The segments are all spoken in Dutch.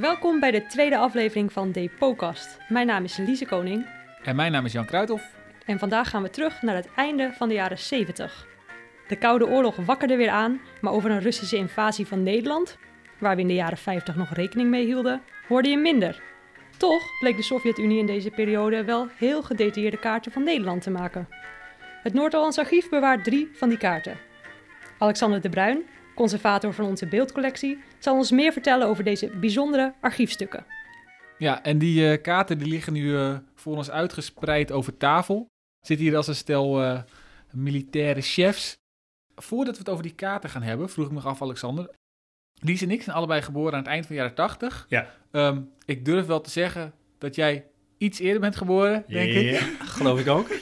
Welkom bij de tweede aflevering van Depotcast. Mijn naam is Lise Koning En mijn naam is Jan Kruithof. en vandaag gaan we terug naar het einde van de jaren 70. De Koude Oorlog wakkerde weer aan, maar over een Russische invasie van Nederland, waar we in de jaren 50 nog rekening mee hielden, hoorde je minder. Toch bleek de Sovjet-Unie in deze periode wel heel gedetailleerde kaarten van Nederland te maken. Het Noord-Hollands Archief bewaart drie van die kaarten. Alexander de Bruin, conservator van onze beeldcollectie, zal ons meer vertellen over deze bijzondere archiefstukken. Ja, en die eh, kaarten die liggen nu eh, voor ons uitgespreid over tafel. Zit hier als een stel eh, militaire chefs. Voordat we het over die kaarten gaan hebben, vroeg ik me af, Alexander. Lies en ik zijn allebei geboren aan het eind van de jaren 80. Ja. Ehm, ik durf wel te zeggen dat jij iets eerder bent geboren, denk ik. Ja, geloof ik ook.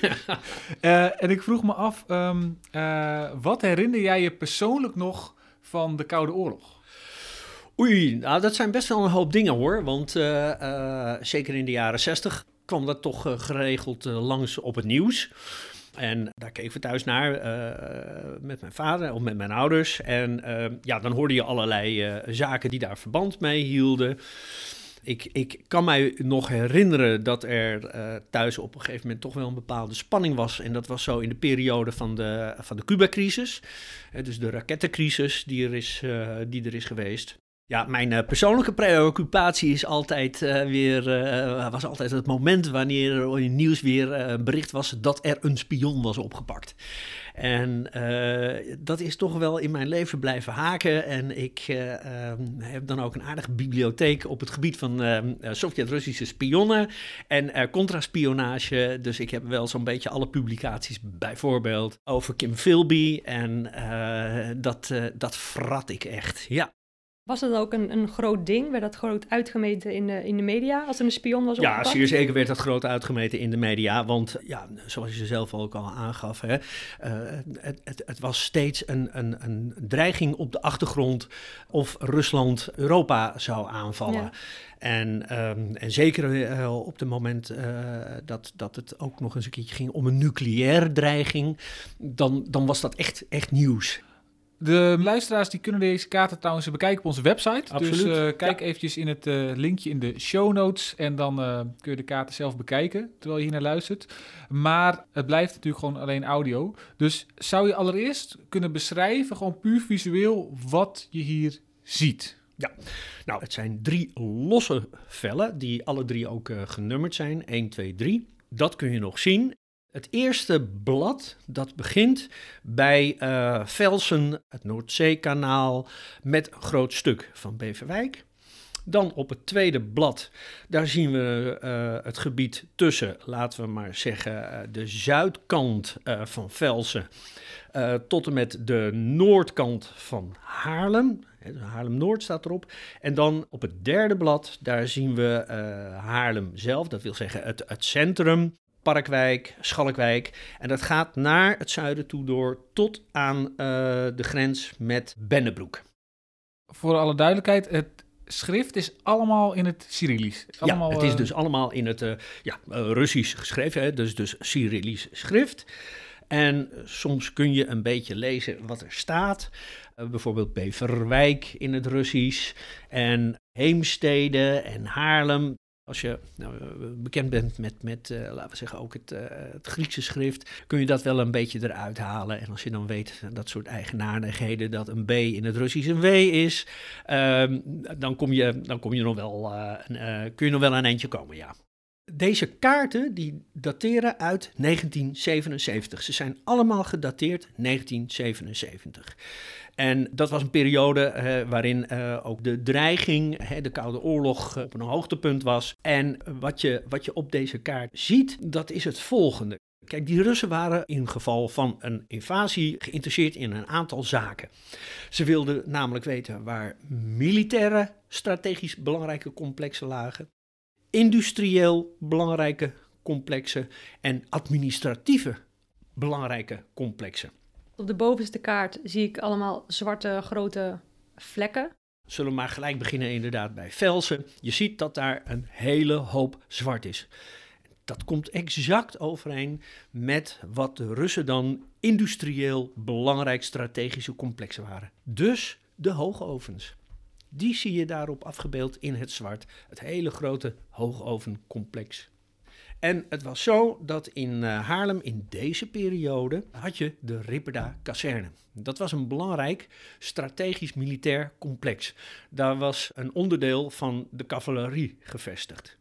Eh, en ik vroeg me af, ehm, eh, wat herinner jij je persoonlijk nog van de Koude Oorlog? Oei, nou dat zijn best wel een hoop dingen hoor. Want eh, eh, zeker in de jaren zestig kwam dat toch eh, geregeld langs op het nieuws. En daar keken we thuis naar met mijn vader of met mijn ouders. En ja, dan hoorde je allerlei zaken die daar verband mee hielden. Ik, ik kan mij nog herinneren dat er eh, thuis op een gegeven moment toch wel een bepaalde spanning was. En dat was zo in de periode van de, van de Cuba-crisis. Dus de rakettencrisis die er is, eh, die er is geweest. Ja, mijn eh, persoonlijke preoccupatie is altijd eh, weer, eh, was altijd het moment wanneer er in het nieuws weer bericht was dat er een spion was opgepakt. En dat is toch wel in mijn leven blijven haken. En ik eh, ehm, heb dan ook een aardige bibliotheek op het gebied van ehm, eh, Sovjet-Russische spionnen en contraspionage. Dus ik heb wel zo'n beetje alle publicaties, bijvoorbeeld over Kim Philby. En dat, dat frat ik echt. Ja. Was dat ook een, een groot ding? Werd dat groot uitgemeten in de, in de media als er een spion was Ja, opgepakt? zeer zeker werd dat groot uitgemeten in de media. Want ja, zoals je zelf ook al aangaf, hè, eh, het, het, het was steeds een, een, een dreiging op de achtergrond of Rusland Europa zou aanvallen. Ja. En, ehm, en zeker eh, op het moment eh, dat, dat het ook nog eens een keertje ging om een nucleaire dreiging, dan, dan was dat echt, echt nieuws. De luisteraars die kunnen deze kaarten trouwens bekijken op onze website. Absoluut. Dus kijk Ja. eventjes in het eh, linkje in de show notes en dan eh, kun je de kaarten zelf bekijken terwijl je hier naar luistert. Maar het blijft natuurlijk gewoon alleen audio. Dus zou je allereerst kunnen beschrijven, gewoon puur visueel, wat je hier ziet? Nou, het zijn drie losse vellen, die alle drie ook genummerd zijn. 1, 2, 3. Dat kun je nog zien. Het eerste blad, dat begint bij eh, Velsen, het Noordzeekanaal, met een groot stuk van Beverwijk. Dan op het tweede blad, daar zien we eh, het gebied tussen, laten we maar zeggen, eh, de zuidkant van Velsen tot en met de noordkant van Haarlem. Dus Haarlem-Noord staat erop. En dan op het derde blad, daar zien we Haarlem zelf, dat wil zeggen het, het centrum, Parkwijk, Schalkwijk. En dat gaat naar het zuiden toe door tot aan eh, de grens met Bennebroek. Voor alle duidelijkheid, het schrift is allemaal in het Cyrillisch. Allemaal, ja, het is eh, dus allemaal in het eh, ja, Russisch geschreven, hè, dus, dus Cyrillisch schrift. En soms kun je een beetje lezen wat er staat. Bijvoorbeeld Beverwijk in het Russisch en Heemstede en Haarlem. Als je nou, eh, bekend bent met, met eh, laten we zeggen, ook het, eh, het Griekse schrift, kun je dat wel een beetje eruit halen. En als je dan weet dat soort eigenaardigheden, dat een B in het Russisch een W is, ehm, dan, kom je, dan kom je nog wel, eh, kun je nog wel een eindje komen, ja. Deze kaarten die dateren uit 1977. Ze zijn allemaal gedateerd 1977. En dat was een periode waarin eh, ook de dreiging, hè, de Koude Oorlog, eh, op een hoogtepunt was. En wat je, wat je op deze kaart ziet, dat is het volgende. Kijk, die Russen waren in geval van een invasie geïnteresseerd in een aantal zaken. Ze wilden namelijk weten waar militaire, strategisch belangrijke complexen lagen, industrieel belangrijke complexen en administratieve belangrijke complexen. Op de bovenste kaart zie ik allemaal zwarte grote vlekken. Zullen we maar gelijk beginnen inderdaad bij Velsen. Je ziet dat daar een hele hoop zwart is. Dat komt exact overeen met wat de Russen dan industrieel belangrijk strategische complexen waren. Dus de hoogovens. Die zie je daarop afgebeeld in het zwart. Het hele grote hoogovencomplex. En het was zo dat in uh, Haarlem in deze periode had je de Ripperda kazerne. Dat was een belangrijk strategisch militair complex. Daar was een onderdeel van de cavalerie gevestigd.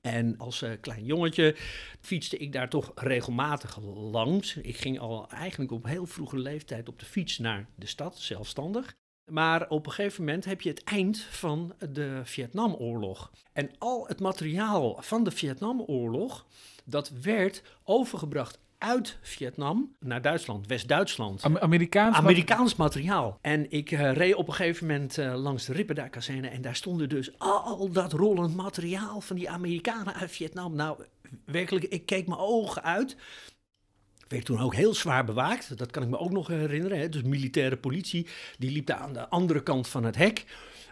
En als uh, klein jongetje fietste ik daar toch regelmatig langs. Ik ging al eigenlijk op heel vroege leeftijd op de fiets naar de stad, zelfstandig. Maar op een gegeven moment heb je het eind van de Vietnamoorlog. En al het materiaal van de Vietnamoorlog, dat werd overgebracht uit Vietnam naar Duitsland, West-Duitsland. Amerikaans, Amerikaans materiaal. En ik uh, reed op een gegeven moment uh, langs de Ripperda-kazerne en daar stonden dus al dat rollend materiaal van die Amerikanen uit Vietnam. Nou, werkelijk, ik keek mijn ogen uit werd toen ook heel zwaar bewaakt. Dat kan ik me ook nog herinneren. Hè. Dus militaire politie, die liep daar aan de andere kant van het hek.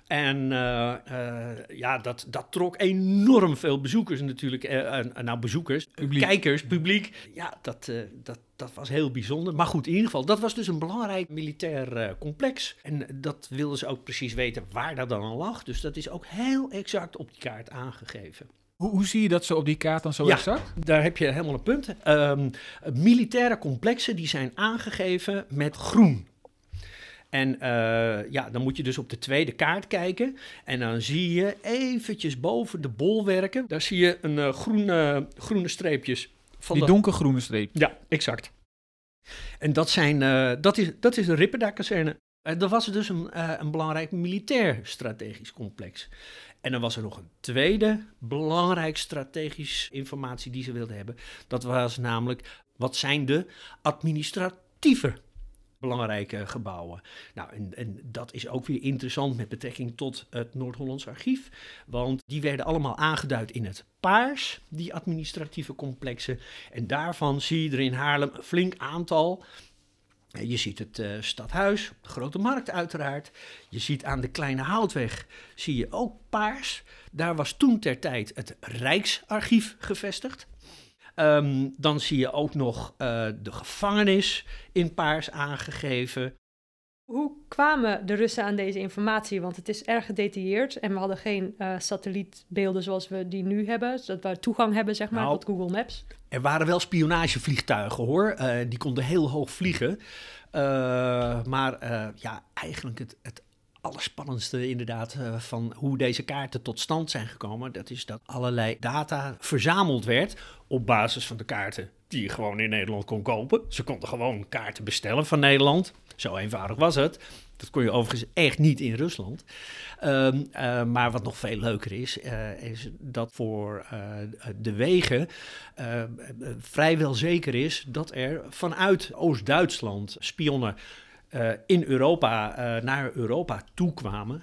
En uh, uh, ja, dat, dat trok enorm veel bezoekers natuurlijk. Uh, nou, bezoekers, publiek. kijkers, publiek. Ja, dat, dat, dat was heel bijzonder. Maar goed, in ieder geval, dat was dus een belangrijk militair complex. En dat wilden ze ook precies weten waar dat dan al lag. Dus dat is ook heel exact op die kaart aangegeven. Hoe, hoe, zie je dat zo op die kaart dan zo ja, exact? Daar heb je helemaal een punt. Um, militaire complexen die zijn aangegeven met groen. En uh, ja, dan moet je dus op de tweede kaart kijken. En dan zie je eventjes boven de bolwerken, daar zie je een uh, groene, groene streepjes. Van die de... donkergroene streep. Ja, exact. En dat, zijn, uh, dat, is, dat is de Ripperda-kazerne. Dat was dus een, een belangrijk militair strategisch complex. En dan was er nog een tweede belangrijk strategisch informatie die ze wilden hebben. Dat was namelijk, wat zijn de administratieve belangrijke gebouwen. Nou, en, en, dat is ook weer interessant met betrekking tot het Noord-Hollands Archief. Want die werden allemaal aangeduid in het paars, die administratieve complexen. En daarvan zie je er in Haarlem een flink aantal. Je ziet het uh, stadhuis, de grote markt uiteraard. Je ziet aan de kleine houtweg, zie je ook paars. Daar was toen ter tijd het Rijksarchief gevestigd. Um, dan zie je ook nog uh, de gevangenis in paars aangegeven. Hoe kwamen de Russen aan deze informatie? Want het is erg gedetailleerd en we hadden geen uh, satellietbeelden zoals we die nu hebben, zodat we toegang hebben zeg maar, nou, tot Google Maps. Er waren wel spionagevliegtuigen hoor, uh, die konden heel hoog vliegen. Uh, maar ja, eigenlijk het, het allerspannendste inderdaad van hoe deze kaarten tot stand zijn gekomen, dat is dat allerlei data verzameld werd op basis van de kaarten die je gewoon in Nederland kon kopen. Ze konden gewoon kaarten bestellen van Nederland. Zo eenvoudig was het. Dat kon je overigens echt niet in Rusland. Um, uh, maar wat nog veel leuker is, uh, is dat voor uh, de wegen vrijwel zeker is dat er vanuit Oost-Duitsland spionnen in Europa naar Europa toekwamen.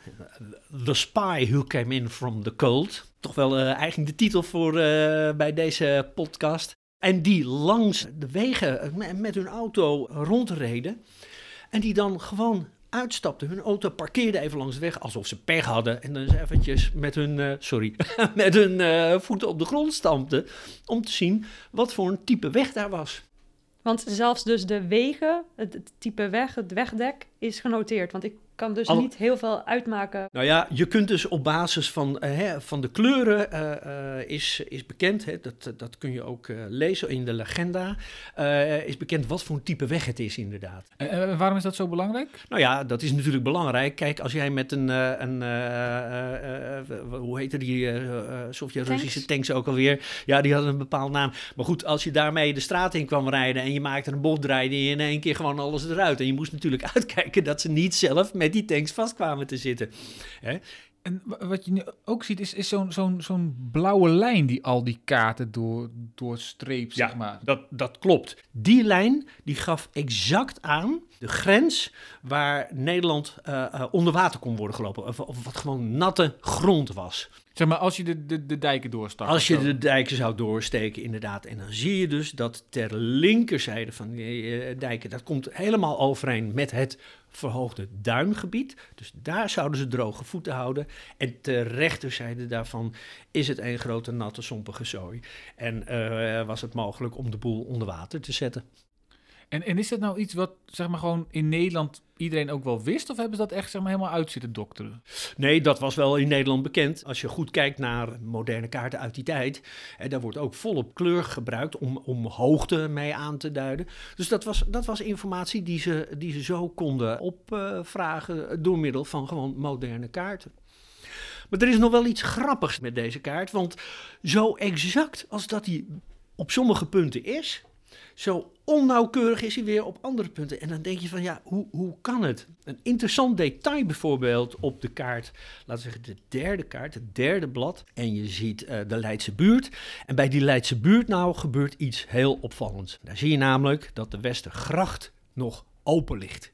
The Spy Who Came In From The Cold. Toch wel eigenlijk de titel voor bij deze podcast. En die langs de wegen met hun auto rondreden. En die dan gewoon uitstapten. Hun auto parkeerde even langs de weg alsof ze pech hadden. En dan eventjes met hun, sorry, met hun voeten op de grond stampten. Om te zien wat voor een type weg daar was. Want zelfs dus de wegen, het, type weg, het wegdek, is genoteerd. Want ik kan dus Al... niet heel veel uitmaken. Nou ja, je kunt dus op basis van, uh, hè, van de kleuren uh, uh, is, is bekend, hè, dat, dat kun je ook lezen in de legenda, is bekend wat voor een type weg het is inderdaad. En waarom is dat zo belangrijk? Nou ja, dat is natuurlijk belangrijk. Kijk, als jij met een, een hoe heette die Sovjet-Russische tanks. tanks ook alweer? Ja, die hadden een bepaald naam. Maar goed, als je daarmee de straat in kwam rijden en je maakte een bocht draaide je in één keer gewoon alles eruit. En je moest natuurlijk uitkijken dat ze niet zelf met die tanks vast kwamen te zitten. Hè? En wat je nu ook ziet, is, is zo'n zo'n zo'n blauwe lijn die al die kaarten door, doorstreept, ja, zeg maar. Dat, dat klopt. Die lijn die gaf exact aan de grens waar Nederland uh, uh, onder water kon worden gelopen. Of, of, wat gewoon natte grond was. Zeg maar, als je de, de, de dijken doorstak. Als je de dijken zou doorsteken, inderdaad. En dan zie je dus dat ter linkerzijde van die uh, dijken, dat komt helemaal overeen met het verhoogde duingebied. Dus daar zouden ze droge voeten houden. En ter rechterzijde daarvan is het een grote natte sompige zooi. En uh, was het mogelijk om de boel onder water te zetten. En, en is dat nou iets wat zeg maar gewoon in Nederland iedereen ook wel wist? Of hebben ze dat echt zeg maar helemaal uit zitten dokteren? Nee, dat was wel in Nederland bekend. Als je goed kijkt naar moderne kaarten uit die tijd, en daar wordt ook volop kleur gebruikt om, om hoogte mee aan te duiden. Dus dat was, dat was informatie die ze, die ze zo konden opvragen door middel van gewoon moderne kaarten. Maar er is nog wel iets grappigs met deze kaart, want zo exact als dat hij op sommige punten is, zo onnauwkeurig is hij weer op andere punten. En dan denk je van ja, hoe, hoe kan het? Een interessant detail bijvoorbeeld op de kaart, laten we zeggen de derde kaart, het derde blad. En je ziet uh, de Leidse buurt. En bij die Leidse buurt nou gebeurt iets heel opvallends. Daar zie je namelijk dat de Westergracht nog open ligt.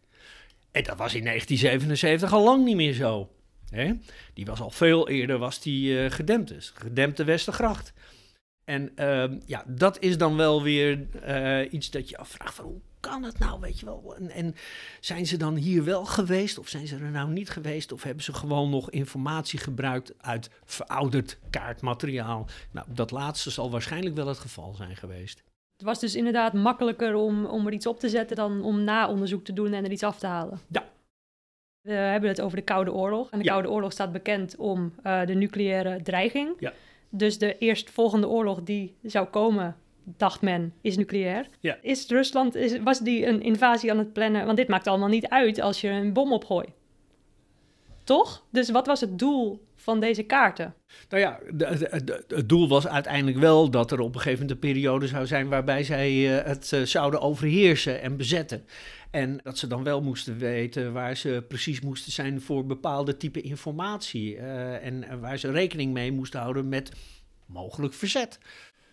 En dat was in 1977 al lang niet meer zo. Die was al veel eerder was die, uh, gedempt. Dus gedempte Westergracht. En uh, ja, dat is dan wel weer uh, iets dat je afvraagt van hoe kan het nou, weet je wel? En, en, zijn ze dan hier wel geweest of zijn ze er nou niet geweest? Of hebben ze gewoon nog informatie gebruikt uit verouderd kaartmateriaal? Nou, dat laatste zal waarschijnlijk wel het geval zijn geweest. Het was dus inderdaad makkelijker om, om er iets op te zetten dan om na-onderzoek te doen en er iets af te halen. Ja. We hebben het over de Koude Oorlog. En de Ja. Koude Oorlog staat bekend om uh, de nucleaire dreiging. Ja. Dus de eerstvolgende oorlog die zou komen, dacht men, is nucleair. Ja. Is Rusland, is, was die een invasie aan het plannen? Want dit maakt allemaal niet uit als je een bom opgooit. Toch? Dus wat was het doel van deze kaarten? Nou ja, de, de, de, het doel was uiteindelijk wel dat er op een gegeven moment een periode zou zijn waarbij zij uh, het uh, zouden overheersen en bezetten. En dat ze dan wel moesten weten waar ze precies moesten zijn voor bepaalde type informatie. Uh, en, en, waar ze rekening mee moesten houden met mogelijk verzet.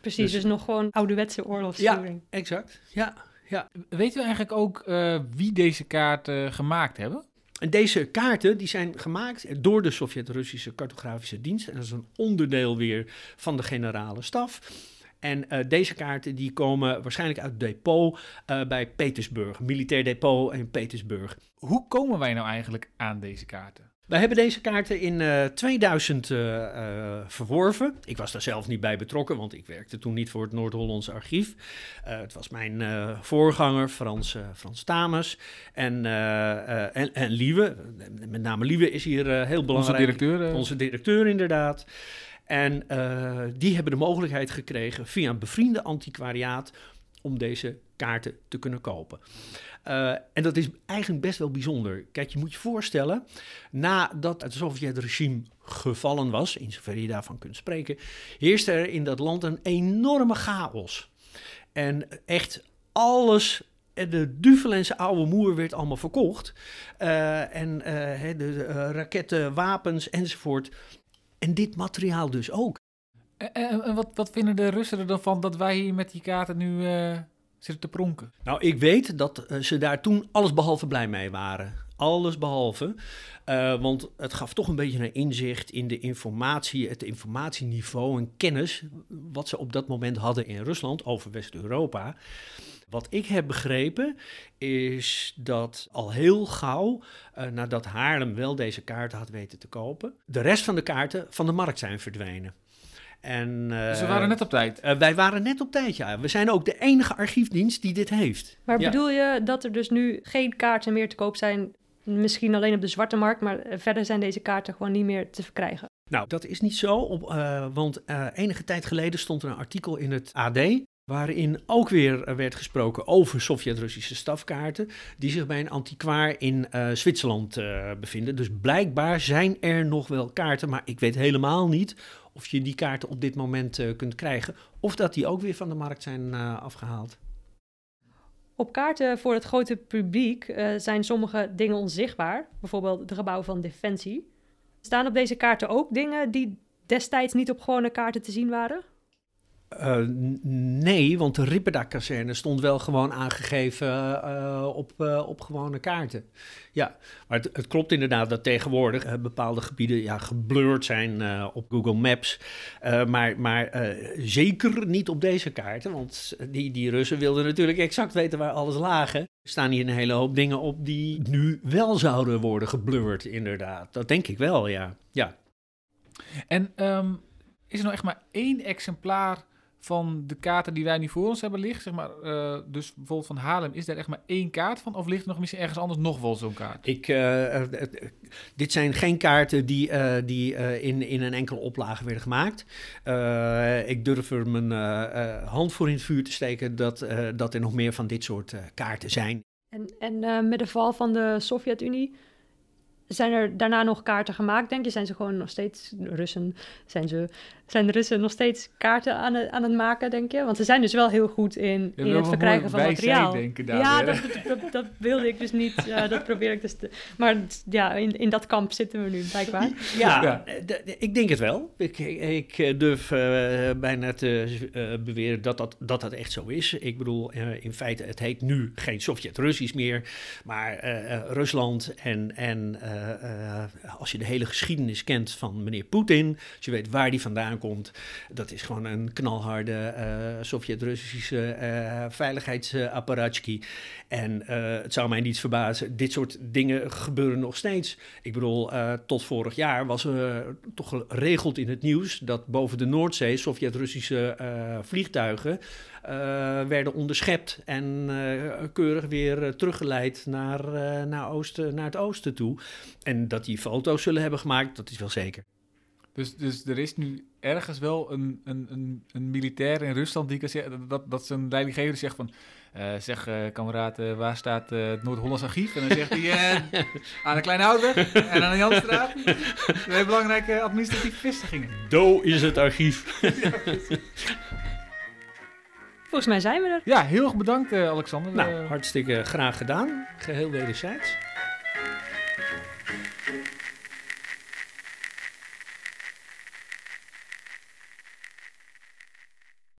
Precies, dus, dus nog gewoon ouderwetse oorlogsvoering. Ja, exact. Ja, ja. Weten we eigenlijk ook uh, wie deze kaarten gemaakt hebben? En deze kaarten die zijn gemaakt door de Sovjet-Russische cartografische dienst. En dat is een onderdeel weer van de generale staf. En uh, deze kaarten die komen waarschijnlijk uit het depot uh, bij Petersburg, militair depot in Petersburg. Hoe komen wij nou eigenlijk aan deze kaarten? Wij hebben deze kaarten in uh, 2000 uh, verworven. Ik was daar zelf niet bij betrokken, want ik werkte toen niet voor het Noord-Hollands archief. Het was mijn voorganger, Frans, Frans Tames. En, en, en Liewe, met name Liewe is hier heel belangrijk. Onze directeur. Onze directeur, inderdaad. En die hebben de mogelijkheid gekregen via een bevriende antiquariaat om deze kaarten te kunnen kopen. Uh, en dat is eigenlijk best wel bijzonder. Kijk, je moet je voorstellen, nadat het Sovjet-regime gevallen was, in zover je daarvan kunt spreken, heerste er in dat land een enorme chaos. En echt alles de duvelense oude moer werd allemaal verkocht. Uh, en uh, de, raketten, wapens enzovoort. En dit materiaal dus ook. En, en, en wat, wat, vinden de Russen er dan van dat wij hier met die kaarten nu zitten te pronken? Nou, ik weet dat ze daar toen allesbehalve blij mee waren. Alles behalve. Want het gaf toch een beetje een inzicht in de informatie, het informatieniveau en kennis. wat ze op dat moment hadden in Rusland over West-Europa. Wat ik heb begrepen is dat al heel gauw, nadat Haarlem wel deze kaarten had weten te kopen, de rest van de kaarten van de markt zijn verdwenen. En, uh, dus we waren net op tijd? Uh, wij waren net op tijd, ja. We zijn ook de enige archiefdienst die dit heeft. Maar ja. bedoel je dat er dus nu geen kaarten meer te koop zijn, misschien alleen op de zwarte markt, maar verder zijn deze kaarten gewoon niet meer te verkrijgen? Nou, dat is niet zo, op, uh, want enige tijd geleden stond er een artikel in het AD waarin ook weer werd gesproken over Sovjet-Russische stafkaarten, die zich bij een antiquaar in uh, Zwitserland uh, bevinden. Dus blijkbaar zijn er nog wel kaarten, maar ik weet helemaal niet of je die kaarten op dit moment uh, kunt krijgen, of dat die ook weer van de markt zijn afgehaald. Op kaarten voor het grote publiek zijn sommige dingen onzichtbaar, bijvoorbeeld de gebouwen van Defensie. Staan op deze kaarten ook dingen die destijds niet op gewone kaarten te zien waren? Uh, nee, want de Ripperda-kazerne stond wel gewoon aangegeven uh, op, uh, op gewone kaarten. Ja, maar het, het klopt inderdaad dat tegenwoordig bepaalde gebieden ja, geblurred zijn op Google Maps. maar maar zeker niet op deze kaarten, want die, die Russen wilden natuurlijk exact weten waar alles lagen. Er staan hier een hele hoop dingen op die nu wel zouden worden geblurred, inderdaad. Dat denk ik wel, ja. ja. En um, is er nou echt maar één exemplaar van de kaarten die wij nu voor ons hebben liggen? Zeg maar, eh, dus bijvoorbeeld van Haarlem, is daar echt maar één kaart van? Of ligt er nog misschien ergens anders nog wel zo'n kaart? Ik, eh, eh, dit zijn geen kaarten die, eh, die eh, in, in een enkele oplage werden gemaakt. Eh, ik durf er mijn hand voor in het vuur te steken dat, eh, dat er nog meer van dit soort eh, kaarten zijn. En, en eh, met de val van de Sovjet-Unie zijn er daarna nog kaarten gemaakt, denk je? Zijn ze gewoon nog steeds, Russen, zijn, ze, zijn de Russen nog steeds kaarten aan het, aan het maken, denk je? Want ze zijn dus wel heel goed in, Ja, in het verkrijgen van materiaal. zij denken daar ja, dat, dat, dat wilde ik dus niet, ja, dat probeer ik dus te... Maar ja, in, in dat kamp zitten we nu, blijkbaar. Ja, Ja. eh, ik denk het wel. Ik, ik eh, durf eh, bijna te eh, beweren dat dat, dat dat echt zo is. Ik bedoel, eh, in feite, het heet nu geen Sovjet-Russisch meer, maar eh, eh, Rusland. En, en eh, eh, als je de hele geschiedenis kent van meneer Poetin, als je weet waar die vandaan komt, dat is gewoon een knalharde eh, Sovjet-Russische eh veiligheidsapparaatski. En eh, het zou mij niet verbazen, dit soort dingen gebeuren nog steeds. Ik bedoel, eh, tot vorig jaar was er toch geregeld in het nieuws dat boven de Noordzee Sovjet-Russische eh, vliegtuigen eh, werden onderschept en eh, keurig weer eh, teruggeleid naar, eh, naar, oosten, naar het oosten toe. En dat die foto's zullen hebben gemaakt, dat is wel zeker. Dus, dus er is nu ergens wel een, een, een, een militair in Rusland die kan zeggen dat, dat zijn leidinggever zegt van. eh, zeg, eh kameraad, eh, waar staat eh, het Noord-Hollands archief? En dan zegt hij eh, aan de Kleine Houtweg en aan de Janstraat. Twee belangrijke administratieve vestigingen. Do is het archief. Volgens mij zijn we er. Ja, heel erg bedankt, eh, Alexander. Nou, Eh, hartstikke graag gedaan. Geheel wederzijds.